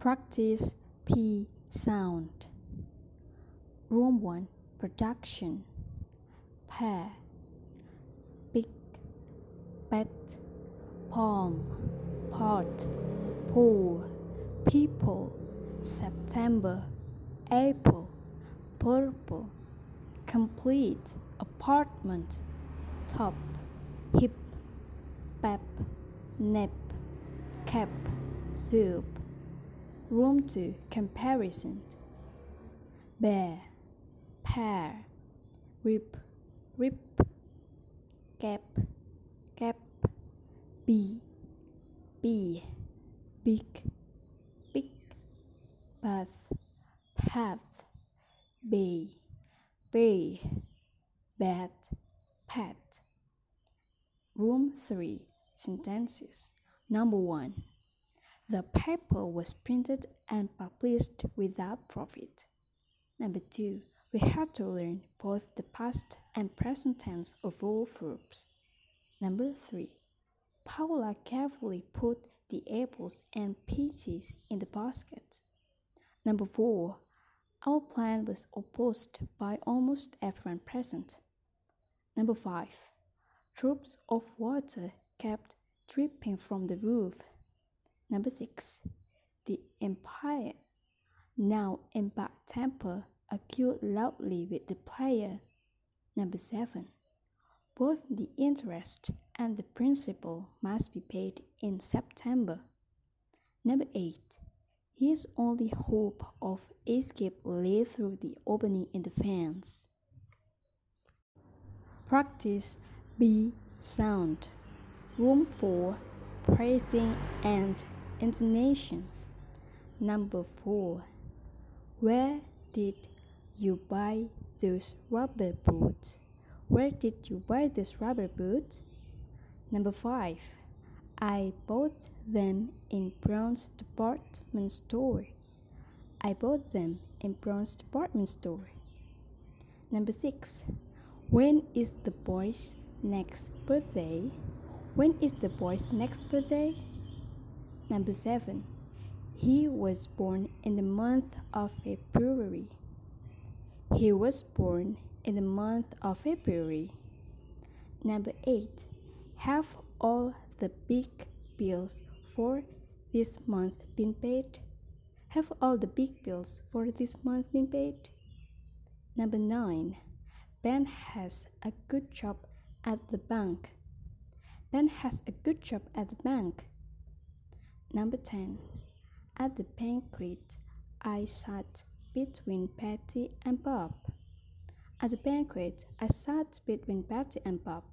Practice P sound. Room 1 Production. Pear Big Bat Palm. Pot. Pool. People. September. April. Purple. Complete. Apartment. Top. Hip. Pep. Nip. Cap. Soup Room 2 Comparison. Bear Pear Rip Rip Cap Cap Bee Bee Big Big Bath Path Bay Bay Bat Pet Room 3 Sentences. Number 1 The paper was printed and published without profit. Number 2 We had to learn both the past and present tense of all verbs. Number 3 Paula carefully put the apples and peaches in the basket. Number 4 Our plan was opposed by almost everyone present. Number 5 Drops of water kept dripping from the roof. Number 6. The empire, now in bad temper, argued loudly with the player. Number 7. Both the interest and the principal must be paid in September. Number 8. His only hope of escape lay through the opening in the fence. Practice B sound. Room 4 Praising and intonation. Number 4 Where did you buy those rubber boots? Where did you buy those rubber boots? Number 5 I bought them in Brown's department store. I bought them in Brown's department store. Number 6 When is the boy's next birthday? When is the boy's next birthday? Number 7. He was born in the month of February. He was born in the month of February. Number 8. Have all the big bills for this month been paid? Have all the big bills for this month been paid? Number 9. Ben has a good job at the bank. Ben has a good job at the bank. Number 10. At the banquet, I sat between Patty and Bob. At the banquet, I sat between Patty and Bob.